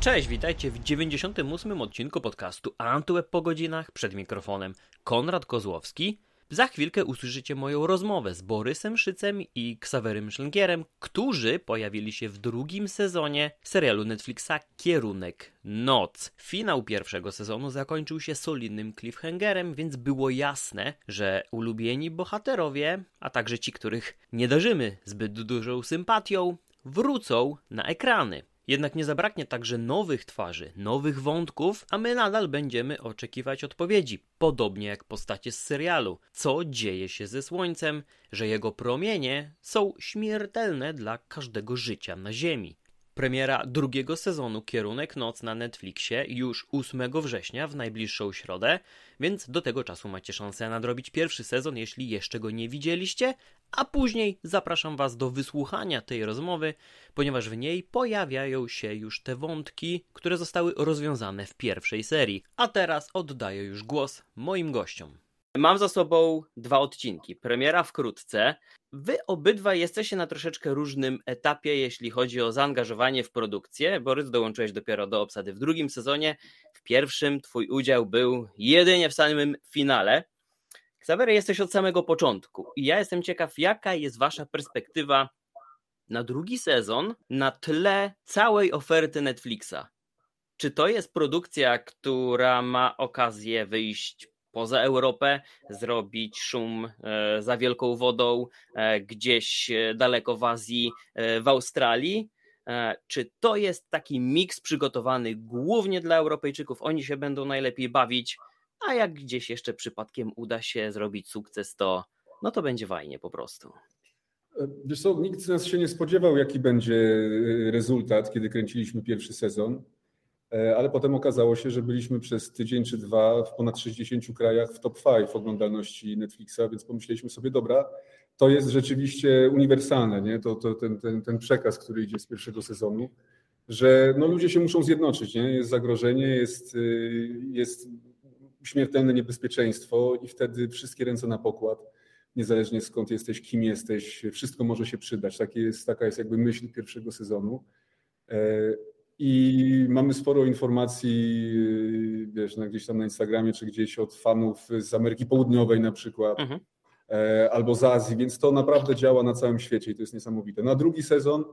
Cześć, witajcie w 98. odcinku podcastu Antyweb po godzinach. Przed mikrofonem Konrad Kozłowski. Za chwilkę usłyszycie moją rozmowę z Borysem Szycem i Ksawerym Szlęgierem, którzy pojawili się w drugim sezonie serialu Netflixa Kierunek Noc. Finał pierwszego sezonu zakończył się solidnym cliffhangerem, więc było jasne, że ulubieni bohaterowie, a także ci, których nie darzymy zbyt dużą sympatią, wrócą na ekrany. Jednak nie zabraknie także nowych twarzy, nowych wątków, a my nadal będziemy oczekiwać odpowiedzi, podobnie jak postacie z serialu. Co dzieje się ze Słońcem, że jego promienie są śmiertelne dla każdego życia na Ziemi. Premiera drugiego sezonu Kierunek Noc na Netflixie już 8 września w najbliższą środę, więc do tego czasu macie szansę nadrobić pierwszy sezon, jeśli jeszcze go nie widzieliście, a później zapraszam Was do wysłuchania tej rozmowy, ponieważ w niej pojawiają się już te wątki, które zostały rozwiązane w pierwszej serii. A teraz oddaję już głos moim gościom. Mam za sobą dwa odcinki. Premiera wkrótce. Wy obydwa jesteście na troszeczkę różnym etapie, jeśli chodzi o zaangażowanie w produkcję. Borys, dołączyłeś dopiero do obsady w drugim sezonie. W pierwszym twój udział był jedynie w samym finale. Xavery, jesteś od samego początku i ja jestem ciekaw, jaka jest wasza perspektywa na drugi sezon na tle całej oferty Netflixa. Czy to jest produkcja, która ma okazję wyjść poza Europę, zrobić szum e, za wielką wodą e, gdzieś e, daleko w Azji, w Australii? Czy to jest taki miks przygotowany głównie dla Europejczyków? Oni się będą najlepiej bawić, a jak gdzieś jeszcze przypadkiem uda się zrobić sukces, to no to będzie fajnie po prostu. Wiesz co, nikt z nas się nie spodziewał, jaki będzie rezultat, kiedy kręciliśmy pierwszy sezon. E, ale potem okazało się, że byliśmy przez tydzień czy dwa w ponad 60 krajach w top 5 oglądalności Netflixa, więc pomyśleliśmy sobie, dobra, to jest rzeczywiście uniwersalne, nie? To, to ten, ten, ten przekaz, który idzie z pierwszego sezonu, że no, ludzie się muszą zjednoczyć, nie? jest zagrożenie, jest, y, jest śmiertelne niebezpieczeństwo i wtedy wszystkie ręce na pokład, niezależnie skąd jesteś, kim jesteś, wszystko może się przydać. Taki jest, taka jest jakby myśl pierwszego sezonu. I mamy sporo informacji, wiesz, na gdzieś tam na Instagramie, czy gdzieś od fanów z Ameryki Południowej na przykład, mhm. E, albo z Azji, więc to naprawdę działa na całym świecie i to jest niesamowite. Na drugi sezon,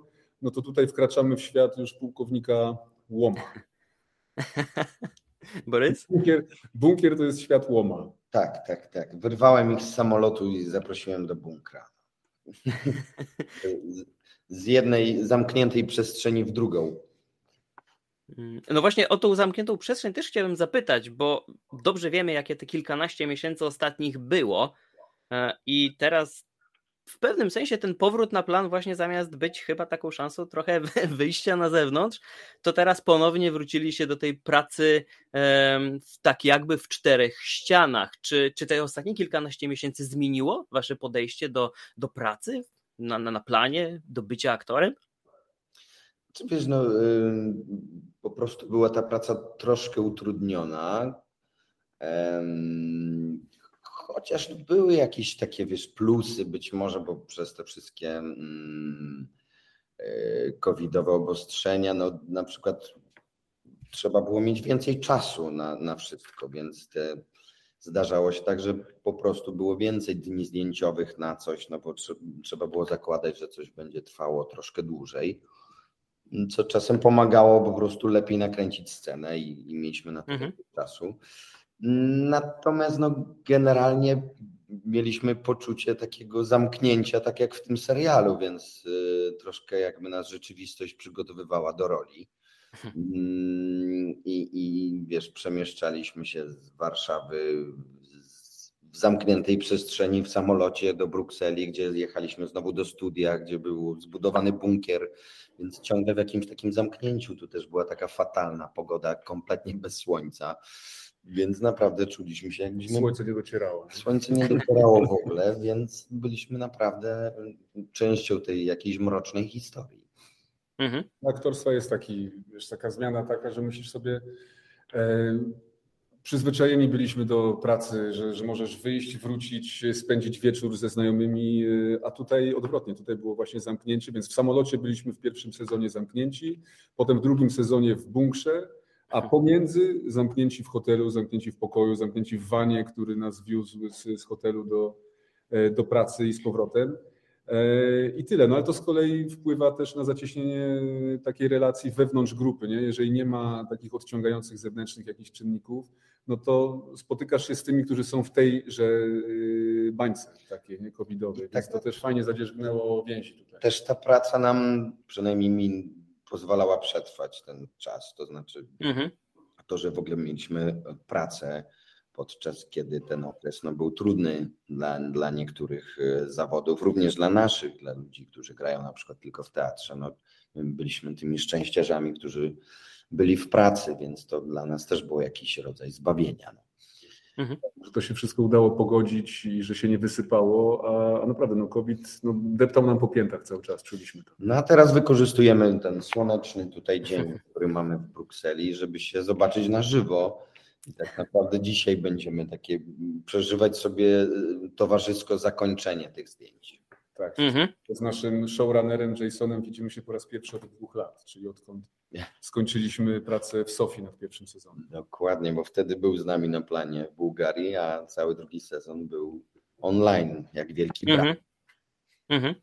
no to tutaj wkraczamy w świat już pułkownika Łoma. Borys? Bunkier, bunkier to jest świat Łoma. Tak, tak, tak. Wyrwałem ich z samolotu i zaprosiłem do bunkra. z jednej zamkniętej przestrzeni w drugą. Mm, no właśnie o tą zamkniętą przestrzeń też chciałbym zapytać, bo dobrze wiemy, jakie te kilkanaście miesięcy ostatnich było. E, I teraz w pewnym sensie ten powrót na plan, właśnie zamiast być chyba taką szansą trochę wyjścia na zewnątrz, to teraz ponownie wrócili się do tej pracy tak jakby w czterech ścianach. Czy, czy te ostatnie kilkanaście miesięcy zmieniło wasze podejście do, do pracy na, na, na planie, do bycia aktorem? Wiesz, no, po prostu była ta praca troszkę utrudniona. Chociaż były jakieś takie, wiesz, plusy być może, bo przez te wszystkie mm, e, covidowe obostrzenia, no na przykład trzeba było mieć więcej czasu na, na wszystko, więc te, zdarzało się tak, że po prostu było więcej dni zdjęciowych na coś, no bo trzeba było zakładać, że coś będzie trwało troszkę dłużej co czasem pomagało po prostu lepiej nakręcić scenę i, i mieliśmy na to mhm. czasu. Natomiast no, generalnie mieliśmy poczucie takiego zamknięcia, tak jak w tym serialu, więc y, troszkę jakby nas rzeczywistość przygotowywała do roli. Mm, I, I wiesz, przemieszczaliśmy się z Warszawy w zamkniętej przestrzeni w samolocie do Brukseli, gdzie jechaliśmy znowu do studia, gdzie był zbudowany bunkier, więc ciągle w jakimś takim zamknięciu. Tu też była taka fatalna pogoda, kompletnie bez słońca. Więc naprawdę czuliśmy się jakbyśmy... Słońce nie docierało. Słońce nie docierało w ogóle, więc byliśmy naprawdę częścią tej jakiejś mrocznej historii. Mhm. Aktorstwa jest taki, wiesz, taka zmiana taka, że musisz sobie e, przyzwyczajeni byliśmy do pracy, że, że możesz wyjść, wrócić, spędzić wieczór ze znajomymi, a tutaj odwrotnie, tutaj było właśnie zamknięcie, więc w samolocie byliśmy w pierwszym sezonie zamknięci, potem w drugim sezonie w bunkrze, a pomiędzy zamknięci w hotelu, zamknięci w pokoju, zamknięci w wanie, który nas wiózł z, z hotelu do, e, do pracy i z powrotem. E, I tyle. No ale to z kolei wpływa też na zacieśnienie takiej relacji wewnątrz grupy. Nie? Jeżeli nie ma takich odciągających zewnętrznych jakichś czynników, no to spotykasz się z tymi, którzy są w tejże y, bańce takiej nie covidowej. Więc tak, to też fajnie zadzierzgnęło więzi tutaj. Też ta praca nam, przynajmniej mi, pozwalała przetrwać ten czas. To znaczy mhm. to, że w ogóle mieliśmy pracę podczas kiedy ten okres no, był trudny dla, dla niektórych e, zawodów, również dla naszych, dla ludzi, którzy grają na przykład tylko w teatrze. No, byliśmy tymi szczęściarzami, którzy byli w pracy, więc to dla nas też było jakiś rodzaj zbawienia. No. Mhm. Że to się wszystko udało pogodzić i że się nie wysypało, a, a naprawdę no COVID no, deptał nam po piętach cały czas, czuliśmy to. No a teraz wykorzystujemy ten słoneczny tutaj dzień, który mamy w Brukseli, żeby się zobaczyć na żywo i tak naprawdę dzisiaj będziemy takie przeżywać sobie y, towarzysko zakończenie tych zdjęć. Tak. Mhm. Z naszym showrunnerem Jasonem widzimy się po raz pierwszy od dwóch lat, czyli odkąd skończyliśmy pracę w Sofii nad pierwszym sezonem. Dokładnie, bo wtedy był z nami na planie w Bułgarii, a cały drugi sezon był online, jak wielki brat. Mhm. Mhm.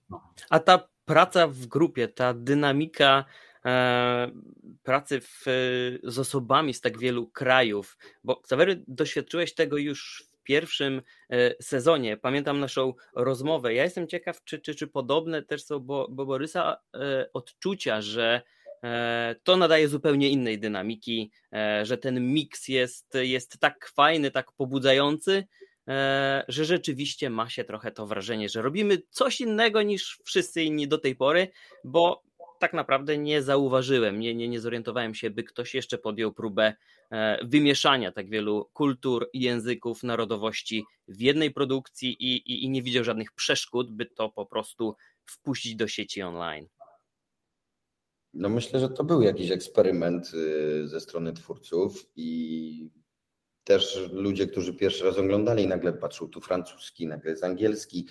A ta praca w grupie, ta dynamika E, pracy w, z osobami z tak wielu krajów, bo Ksawery doświadczyłeś tego już w pierwszym e, sezonie. Pamiętam naszą rozmowę. Ja jestem ciekaw, czy, czy, czy podobne też są bo, bo Borysa e, odczucia, że to nadaje zupełnie innej dynamiki, że ten miks jest, jest tak fajny, tak pobudzający, że rzeczywiście ma się trochę to wrażenie, że robimy coś innego niż wszyscy inni do tej pory, bo tak naprawdę nie zauważyłem, nie, nie, nie zorientowałem się, by ktoś jeszcze podjął próbę e, wymieszania tak wielu kultur, języków, narodowości w jednej produkcji i, i, i nie widział żadnych przeszkód, by to po prostu wpuścić do sieci online. No myślę, że to był jakiś eksperyment y, ze strony twórców i też ludzie, którzy pierwszy raz oglądali, nagle patrzą tu francuski, nagle jest angielski,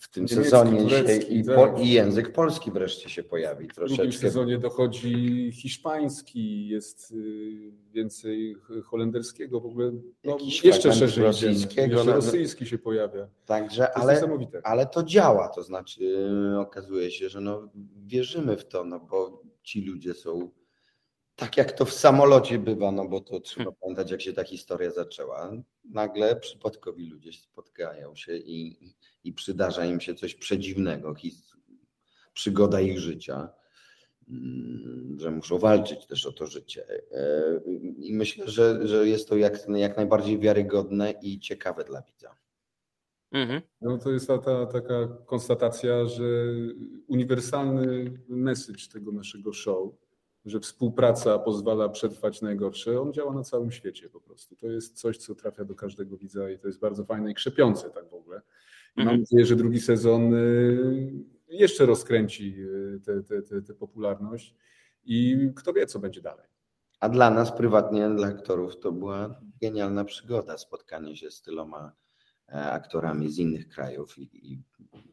w tym Niemiecki, sezonie się i, po, i, język polski wreszcie się pojawi troszeczkę. W drugim sezonie dochodzi hiszpański, jest y, więcej holenderskiego, w ogóle no, jeszcze szerzej rosyjskiego. Jeszcze no, rosyjski się pojawia. Także, to ale, ale to działa, to znaczy y, okazuje się, że no, wierzymy w to, no bo ci ludzie są tak jak to w samolocie bywa, no bo to trzeba hmm. pamiętać, jak się ta historia zaczęła. Nagle przypadkowi ludzie spotkają się i, i przydarza im się coś przedziwnego, przygoda ich życia, mm, że muszą walczyć też o to życie. E, I myślę, że, że jest to jak, jak najbardziej wiarygodne i ciekawe dla widza. Mhm. No to jest ta, ta taka konstatacja, że uniwersalny message tego naszego show że współpraca pozwala przetrwać najgorsze, on działa na całym świecie po prostu. To jest coś, co trafia do każdego widza i to jest bardzo fajne i krzepiące tak w ogóle. I mhm. mam nadzieję, że drugi sezon y, jeszcze rozkręci tę te, te, popularność i kto wie, co będzie dalej. A dla nas prywatnie, dla aktorów, to była genialna przygoda, spotkanie się z tyloma e, aktorami z innych krajów i, i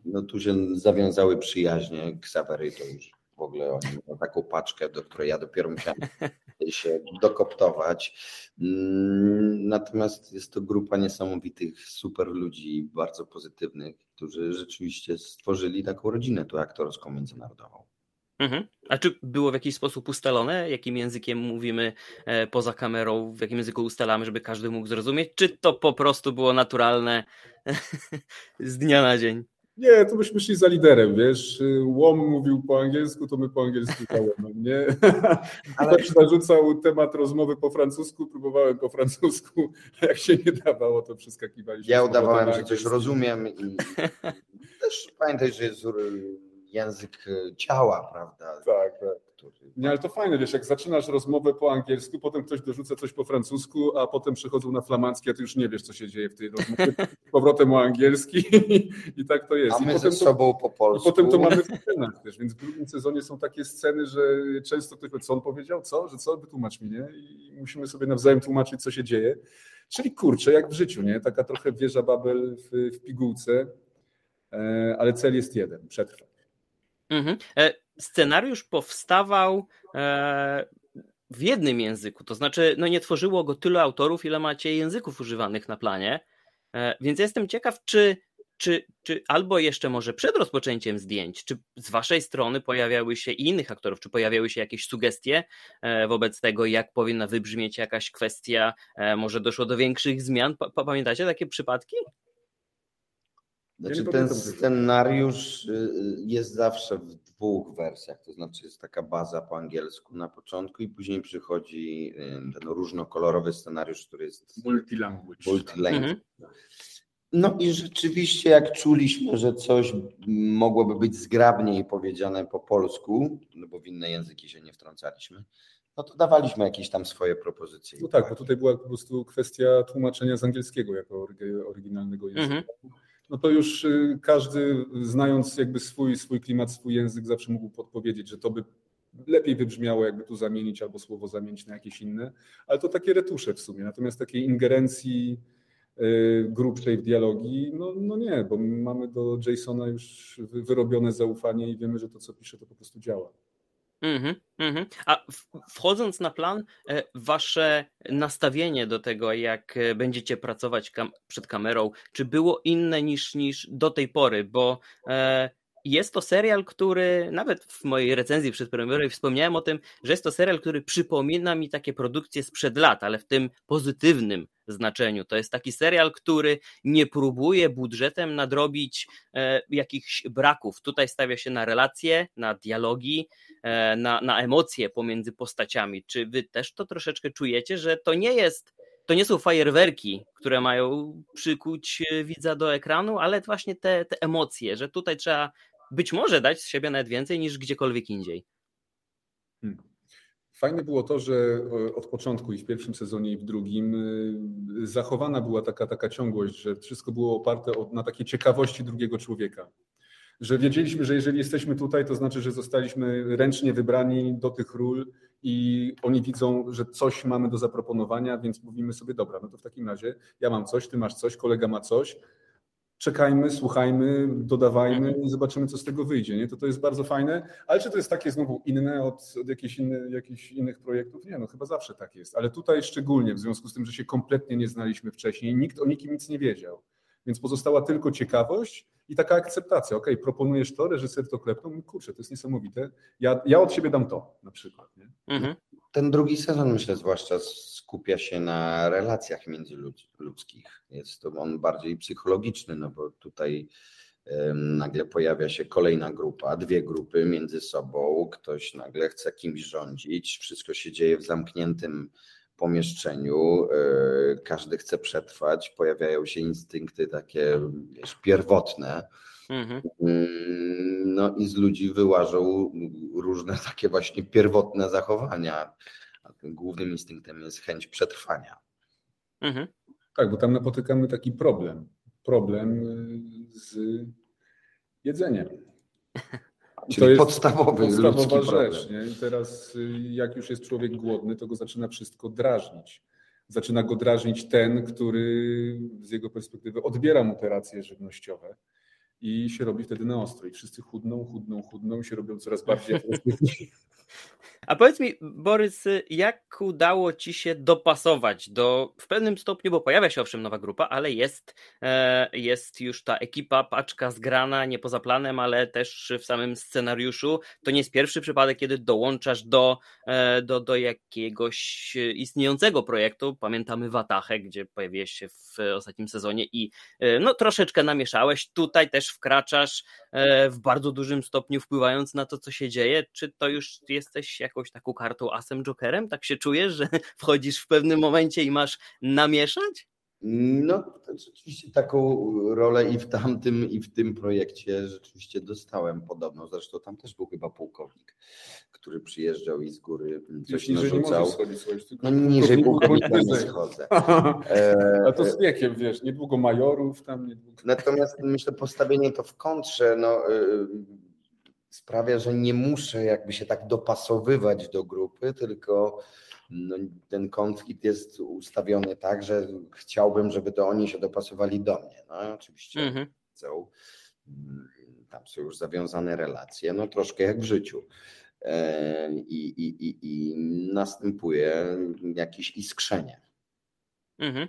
no tu się zawiązały przyjaźnie. Ksawery to już w ogóle oni mają taką paczkę, do której ja dopiero musiałem się dokoptować. Mm, natomiast jest to grupa niesamowitych, super ludzi, bardzo pozytywnych, którzy rzeczywiście stworzyli taką rodzinę tu aktorską międzynarodową. Mhm. A czy było w jakiś sposób ustalone, jakim językiem mówimy e, poza kamerą, w jakim języku ustalamy, żeby każdy mógł zrozumieć, czy to po prostu było naturalne z dnia na dzień? Nie, to byśmy szli za liderem, wiesz. Łom mówił po angielsku, to my po angielsku łomem, nie? Ale... Ktoś narzucał temat rozmowy po francusku, próbowałem po francusku, a jak się nie dawało, to przeskakiwaliśmy. Ja udawałem, że coś rozumiem i też pamiętaj, że jest język ciała, prawda? Nie, ale to fajne, wiesz, jak zaczynasz rozmowę po angielsku, potem ktoś dorzuca coś po francusku, a potem przychodzą na flamandzki, a ty już nie wiesz, co się dzieje w tej rozmowie. Powrotem o angielski i tak to jest. A my I ze sobą po polsku. I potem to mamy w scenach też, więc w drugim sezonie są takie sceny, że często ktoś powie, co on powiedział, co, że co, wytłumacz mi, nie? I musimy sobie nawzajem tłumaczyć, co się dzieje. Czyli kurczę, jak w życiu, nie? Taka trochę wieża Babel w, w pigułce, e, ale cel jest jeden, przetrwać. Mhm. E, scenariusz powstawał e, w jednym języku, to znaczy no nie tworzyło go tylu autorów, ile macie języków używanych na planie, więc jestem ciekaw, czy czy, czy albo jeszcze może przed rozpoczęciem zdjęć, czy z waszej strony pojawiały się i innych aktorów, czy pojawiały się jakieś sugestie e, wobec tego, jak powinna wybrzmieć jakaś kwestia, e, może doszło do większych zmian? Pamiętacie takie przypadki? Znaczy, ten scenariusz y, y, jest zawsze w dwóch wersjach, to znaczy jest taka baza po angielsku na początku i później przychodzi y, ten różnokolorowy scenariusz, który jest multilanguage. multilanguage. Mhm. No i rzeczywiście, jak czuliśmy, że coś mogłoby być zgrabniej powiedziane po polsku, no bo w inne języki się nie wtrącaliśmy, no to dawaliśmy jakieś tam swoje propozycje. No tak, bo tutaj była po prostu kwestia tłumaczenia z angielskiego jako oryginalnego języka. Mhm. No to już y, każdy, znając jakby swój, swój klimat, swój język, zawsze mógł podpowiedzieć, że to by lepiej wybrzmiało, jakby tu zamienić albo słowo zamienić na jakieś inne, ale to takie retusze w sumie. Natomiast takiej ingerencji Y, grubszej w dialogi, no, no nie, bo mamy do Jasona już wyrobione zaufanie i wiemy, że to, co pisze, to po prostu działa. Mm-hmm, mm-hmm. A wchodząc na plan, e, wasze nastawienie do tego, jak e, będziecie pracować kam- przed kamerą, czy było inne niż, niż do tej pory? Bo e, jest to serial, który nawet w mojej recenzji przed premierą wspomniałem o tym, że jest to serial, który przypomina mi takie produkcje sprzed lat, ale w tym pozytywnym znaczeniu. To jest taki serial, który nie próbuje budżetem nadrobić e, jakichś braków. Tutaj stawia się na relacje, na dialogi, e, na, na emocje pomiędzy postaciami. Czy wy też to troszeczkę czujecie, że to nie jest to nie są fajerwerki, które mają przykuć e, widza do ekranu, ale właśnie te, te emocje, że tutaj trzeba być może dać z siebie nawet więcej niż gdziekolwiek indziej. Fajne było to, że e, od początku i w pierwszym sezonie i w drugim e, zachowana była taka, taka ciągłość, że wszystko było oparte na takiej ciekawości drugiego człowieka. Że wiedzieliśmy, że jeżeli jesteśmy tutaj, to znaczy, że zostaliśmy ręcznie wybrani do tych ról i oni widzą, że coś mamy do zaproponowania, więc mówimy sobie, dobra, no to w takim razie ja mam coś, ty masz coś, kolega ma coś, czekajmy, słuchajmy, dodawajmy i zobaczymy, co z tego wyjdzie. Nie? To to jest bardzo fajne, ale czy to jest takie znowu inne od, od jakichś, inny, jakichś innych projektów? Nie, no chyba zawsze tak jest, ale tutaj szczególnie w związku z tym, że się kompletnie nie znaliśmy wcześniej, nikt o nikim nic nie wiedział, więc pozostała tylko ciekawość i taka akceptacja. Ok, proponujesz to, reżyser to klepnął, kurczę, to jest niesamowite, ja, ja od siebie dam to na przykład. Nie? Mhm. Ten drugi sezon myślę zwłaszcza skupia się na relacjach międzyludzkich. Jest to on bardziej psychologiczny, no bo tutaj nagle pojawia się kolejna grupa, dwie grupy między sobą, ktoś nagle chce kimś rządzić, wszystko się dzieje w zamkniętym pomieszczeniu, e, każdy chce przetrwać, pojawiają się instynkty takie wiesz, pierwotne. Mhm. Mm, no i z ludzi wyłażą różne takie właśnie pierwotne zachowania głównym instynktem jest chęć przetrwania. Mhm. Tak, bo tam napotykamy taki problem. Problem y, z jedzeniem. Czyli to jest podstawowy podstawowa rzecz. Nie? I teraz, y, jak już jest człowiek głodny, to go zaczyna wszystko drażnić. Zaczyna go drażnić ten, który z jego perspektywy odbiera mu te racje żywnościowe i się robi wtedy na ostro. I wszyscy chudną, chudną, chudną i się robią coraz bardziej A powiedz mi, Borys, jak udało ci się dopasować do, w pewnym stopniu, bo pojawia się owszem nowa grupa, ale jest, e, jest już ta ekipa, paczka zgrana, nie poza planem, ale też w samym scenariuszu. To nie jest pierwszy przypadek, kiedy dołączasz do, e, do, do jakiegoś istniejącego projektu. Pamiętamy Watachę, gdzie pojawiłeś się w ostatnim sezonie i e, no, troszeczkę namieszałeś. Tutaj też wkraczasz w bardzo dużym stopniu, wpływając na to, co się dzieje. Czy to już jesteś jakąś taką kartą asem jokerem? Tak się czujesz, że wchodzisz w pewnym momencie i masz namieszać? No, rzeczywiście taką rolę i w tamtym, i w tym projekcie rzeczywiście dostałem podobną. Zresztą tam też był chyba pułkownik, który przyjeżdżał i z góry coś Wiesz, narzucał. Nie schodzić, no niżej pułkownika nie schodzę. A to z wiekiem, wiesz, niedługo majorów tam. Niedługo... Natomiast myślę, postawienie to w kontrze, no y, sprawia, że nie muszę jakby się tak dopasowywać do grupy, tylko no, ten konflikt jest ustawiony tak, że chciałbym, żeby to oni się dopasowali do mnie. No, oczywiście mhm. chcą, mm, tam są już zawiązane relacje, no troszkę jak w życiu. E, I, i, i, i następuje jakieś iskrzenie. Mhm.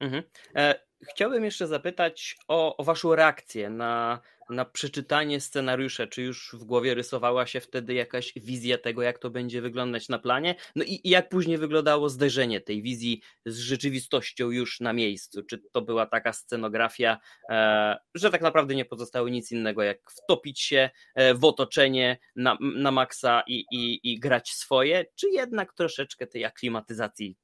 Mhm. E, chciałbym jeszcze zapytać o, o Waszą reakcję na, na przeczytanie scenariusza. Czy już w głowie rysowała się wtedy jakaś wizja tego, jak to będzie wyglądać na planie? No i, i jak później wyglądało zderzenie tej wizji z rzeczywistością już na miejscu? Czy to była taka scenografia, e, że tak naprawdę nie pozostało nic innego, jak wtopić się e, w otoczenie na, na maksa i, i, i grać swoje? Czy jednak troszeczkę tej aklimatyzacji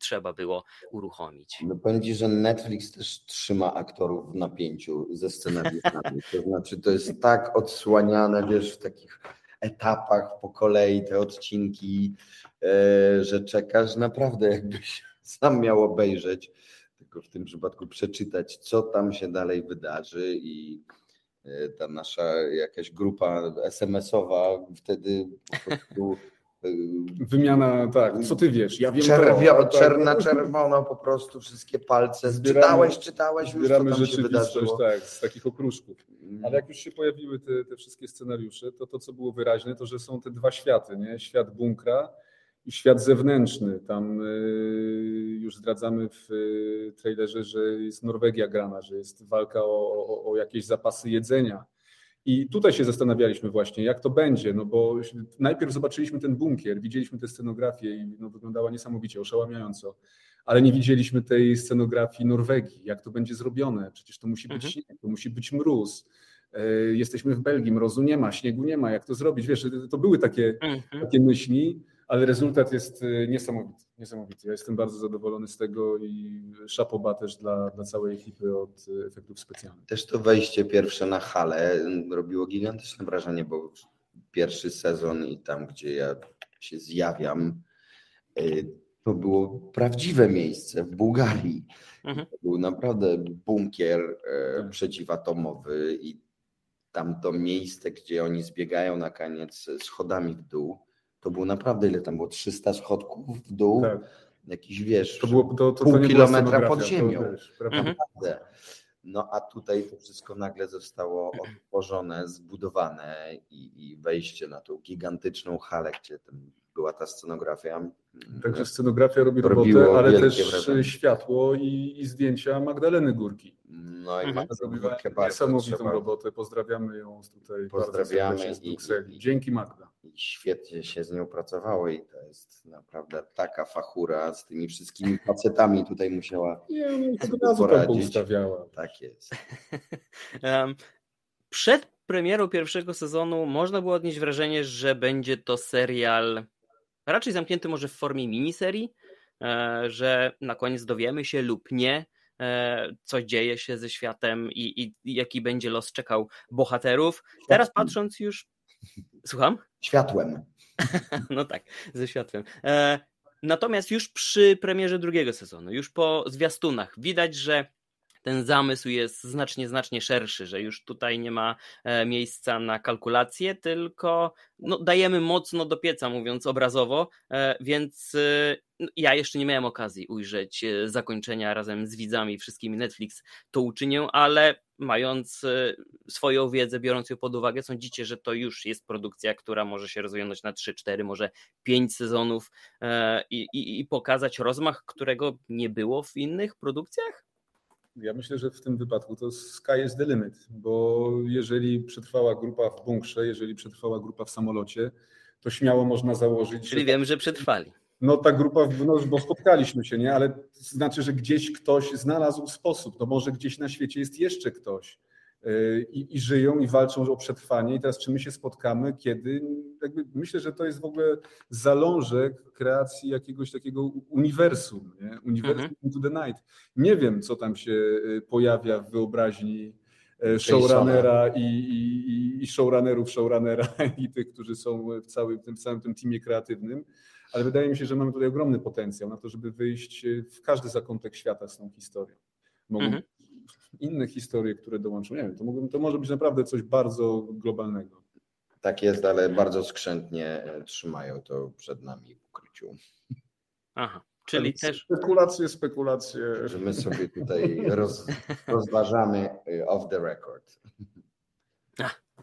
trzeba było uruchomić. No powiem że Netflix też trzyma aktorów w napięciu ze scenariuszami. To znaczy, to jest tak odsłaniane, wiesz, w takich etapach po kolei te odcinki, e, że czekasz naprawdę, jakbyś sam miał obejrzeć, tylko w tym przypadku przeczytać, co tam się dalej wydarzy i e, ta nasza jakaś grupa SMS-owa wtedy po prostu Wymiana, tak, co ty wiesz? Ja wiem Czerwio, to, tak. Czerna, czerwono, po prostu wszystkie palce. Zbieramy, czytałeś, czytałeś już, zbieramy rzeczywistość, tak, z takich okruszków. Mm. Ale jak już się pojawiły te, te wszystkie scenariusze, to to, co było wyraźne, to że są te dwa światy, nie? Świat bunkra i świat zewnętrzny. Tam y, już zdradzamy w y, trailerze, że jest Norwegia grana, że jest walka o, o, o jakieś zapasy jedzenia i tutaj się zastanawialiśmy właśnie, jak to będzie, no bo najpierw zobaczyliśmy ten bunkier, widzieliśmy tę scenografię i no, wyglądała niesamowicie, oszałamiająco, ale nie widzieliśmy tej scenografii Norwegii, jak to będzie zrobione. Przecież to musi być mhm. śnieg, to musi być mróz. E, jesteśmy w Belgii, mrozu nie ma, śniegu nie ma, jak to zrobić? Wiesz, to były takie, mhm. takie myśli, ale rezultat jest y, niesamowity, niesamowity. Ja jestem bardzo zadowolony z tego i szapoba też dla, dla całej ekipy od y, efektów specjalnych. Też to wejście pierwsze na halę robiło gigantyczne wrażenie, bo pierwszy sezon i tam, gdzie ja się zjawiam, y, to było prawdziwe miejsce w Bułgarii. Mhm. To był naprawdę bunkier tak. przeciwatomowy i tam to miejsce, gdzie oni zbiegają na koniec schodami w dół, to było naprawdę, ile tam było, 300 schodków w dół, tak. jakiś, wiesz, to było, to, to, pół kilometra pod ziemią. Wiesz, mhm. No a tutaj to wszystko nagle zostało otworzone, zbudowane i, i wejście na tą gigantyczną halę, gdzie ten była ta scenografia. Także scenografia robi robotę, ale też wrażenie. światło i, i, zdjęcia Magdaleny Górki. No i mhm. Magdalena niesamowitą trzeba... robotę. Pozdrawiamy ją tutaj Pozdrawiamy z Brukseli. Dzięki Magda. I świetnie się z nią pracowało i to jest naprawdę taka fachura z tymi wszystkimi facetami tutaj musiała Nie, no, od razu ustawiała. Tak jest. um, przed premierą pierwszego sezonu można było odnieść wrażenie, że będzie to serial raczej zamknięty może w formie miniserii, e, że na koniec dowiemy się lub nie, e, co dzieje się ze światem i, i, jaki będzie los czekał bohaterów. Teraz patrząc już. Słucham? Światłem. no tak, ze światłem. E, natomiast już przy premierze drugiego sezonu, już po zwiastunach, widać, że ten zamysł jest znacznie, znacznie szerszy, że już tutaj nie ma e, miejsca na kalkulacje, tylko no, dajemy mocno do pieca, mówiąc obrazowo, e, więc e, no, ja jeszcze nie miałem okazji ujrzeć zakończenia razem z widzami, wszystkimi Netflix to uczynię, ale mając swoją wiedzę, biorąc ją pod uwagę, sądzicie, że to już jest produkcja, która może się rozwinąć na 3, 4, może 5 sezonów i, i, i pokazać rozmach, którego nie było w innych produkcjach? Ja myślę, że w tym wypadku to sky is the limit, bo jeżeli przetrwała grupa w bunkrze, jeżeli przetrwała grupa w samolocie, to śmiało można założyć. Czyli że... wiem, że przetrwali. No ta grupa, no, bo spotkaliśmy się, nie? Ale to znaczy, że gdzieś ktoś znalazł sposób. No może gdzieś na świecie jest jeszcze ktoś i, i, żyją i walczą o przetrwanie. I teraz czy my się spotkamy, kiedy jakby myślę, że to jest w ogóle zalążek kreacji jakiegoś takiego uniwersum, nie? uniwersum mhm. into the night. Nie wiem, co tam się y, pojawia w wyobraźni e, showrunnera i, i, i showrunnerów showrunnera i tych, którzy są w całym tym, całym tym teamie kreatywnym, ale wydaje mi się, że mamy tutaj ogromny potencjał na to, żeby wyjść w każdy zakątek świata z tą historią. Mogą mhm inne historie, które dołączą. Nie wiem, to, mogą, to może być naprawdę coś bardzo globalnego. Tak jest, ale bardzo skrzętnie e, trzymają to przed nami w ukryciu. Aha, czyli też. Spekulacje, spekulacje. Że my sobie tutaj roz, rozważamy e, off the record.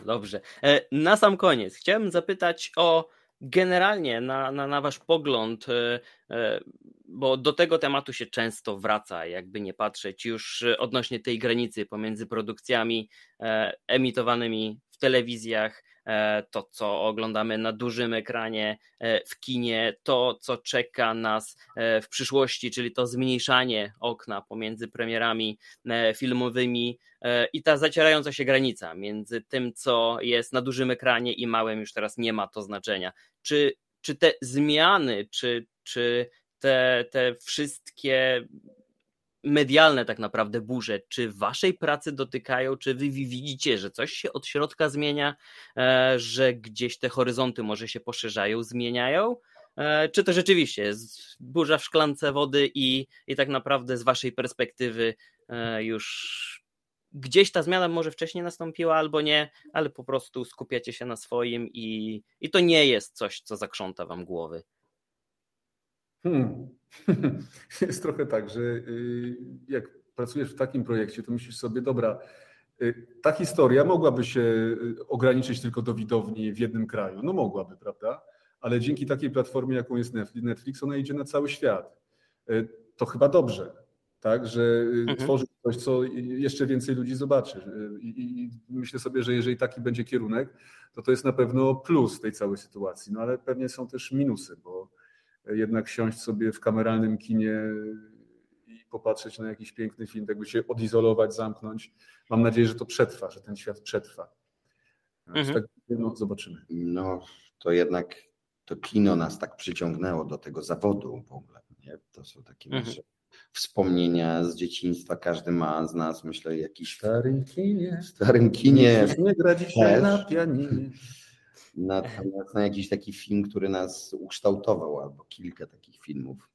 Dobrze. E, na sam koniec chciałem zapytać o generalnie na, na, na wasz pogląd, e, e, bo do tego tematu się często wraca, jakby nie patrzeć, już odnośnie tej granicy pomiędzy produkcjami emitowanymi w telewizjach, E, to co oglądamy na dużym ekranie e, w kinie, to co czeka nas e, w przyszłości, czyli to zmniejszanie okna pomiędzy premierami filmowymi i ta zacierająca się granica między tym, co jest na dużym ekranie i małym, już teraz nie ma to znaczenia. Czy, czy te zmiany, czy, czy te, te wszystkie medialne tak naprawdę burze, czy waszej pracy dotykają, czy wy widzicie, że coś się od środka zmienia, e, że gdzieś te horyzonty może się poszerzają, zmieniają? E, czy to rzeczywiście jest burza w szklance wody i, i tak naprawdę z waszej perspektywy e, już gdzieś ta zmiana może wcześniej nastąpiła albo nie, ale po prostu skupiacie się na swoim i, i to nie jest coś, co zakrząta wam głowy. Hmm. Jest trochę tak, że y, jak pracujesz w takim projekcie, to myślisz sobie, dobra, y, ta historia mogłaby się y, ograniczyć tylko do widowni w jednym kraju. No mogłaby, prawda? Ale dzięki takiej platformie, jaką jest Netflix, ona idzie na cały świat. To chyba dobrze, tak? Że mhm. tworzy coś, co jeszcze więcej ludzi zobaczy. I myślę sobie, że jeżeli taki będzie kierunek, to to jest na pewno plus tej całej sytuacji. No ale pewnie są też minusy, bo jednak siąść sobie w kameralnym kinie i popatrzeć na jakiś piękny film, jakby się odizolować, zamknąć. Mam nadzieję, że to przetrwa, że ten świat przetrwa. Mhm. Tak, no, zobaczymy. No, to jednak to kino nas tak przyciągnęło do tego zawodu w ogóle. Nie? To są takie mhm. nasze wspomnienia z dzieciństwa. Każdy ma z nas, myślę, jakiś. W starym kinie. W starym kinie. Nie gra dzisiaj na pianinie natomiast na jakiś taki film, który nas ukształtował, albo kilka takich filmów.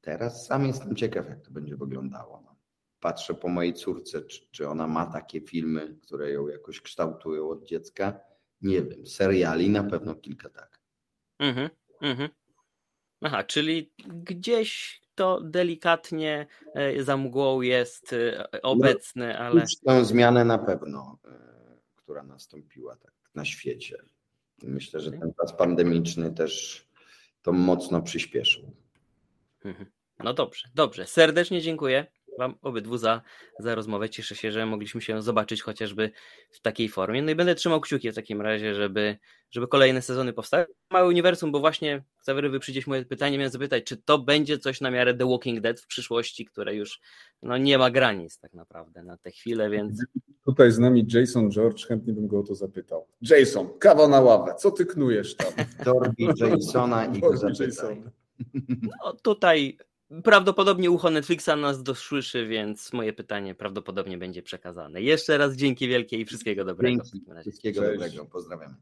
Teraz sam jestem ciekaw, jak to będzie wyglądało. No. Patrzę po mojej córce, czy, czy ona ma takie filmy, które ją jakoś kształtują od dziecka. Nie wiem, seriali na pewno kilka tak. Mhm, mhm. Aha, czyli gdzieś to delikatnie e, za mgłą jest e, obecne, no, ale. Tę zmianę na pewno, e, która nastąpiła tak na świecie. Myślę, że ten czas pandemiczny też to mocno przyspieszył. Mhm. No dobrze, dobrze. Serdecznie dziękuję Wam obydwu za, za rozmowę. Cieszę się, że mogliśmy się zobaczyć chociażby w takiej formie. No i będę trzymał kciuki w takim razie, żeby, żeby kolejne sezony powstały. Małe uniwersum, bo właśnie Xavery wyprzedzić moje pytanie, miałem zapytać, czy to będzie coś na miarę The Walking Dead w przyszłości, które już no, nie ma granic tak naprawdę na tę chwilę, więc... Tutaj z nami Jason George, chętnie bym go o to zapytał. Jason, kawa na ławę, co ty knujesz tam? Dorbi Jasona i go zapytaj. No tutaj Prawdopodobnie ucho Netflixa nas dosłyszy, więc moje pytanie prawdopodobnie będzie przekazane. Jeszcze raz dzięki wielkie i wszystkiego dobrego. Dzięki, wszystkiego Cześć. dobrego. Pozdrawiam.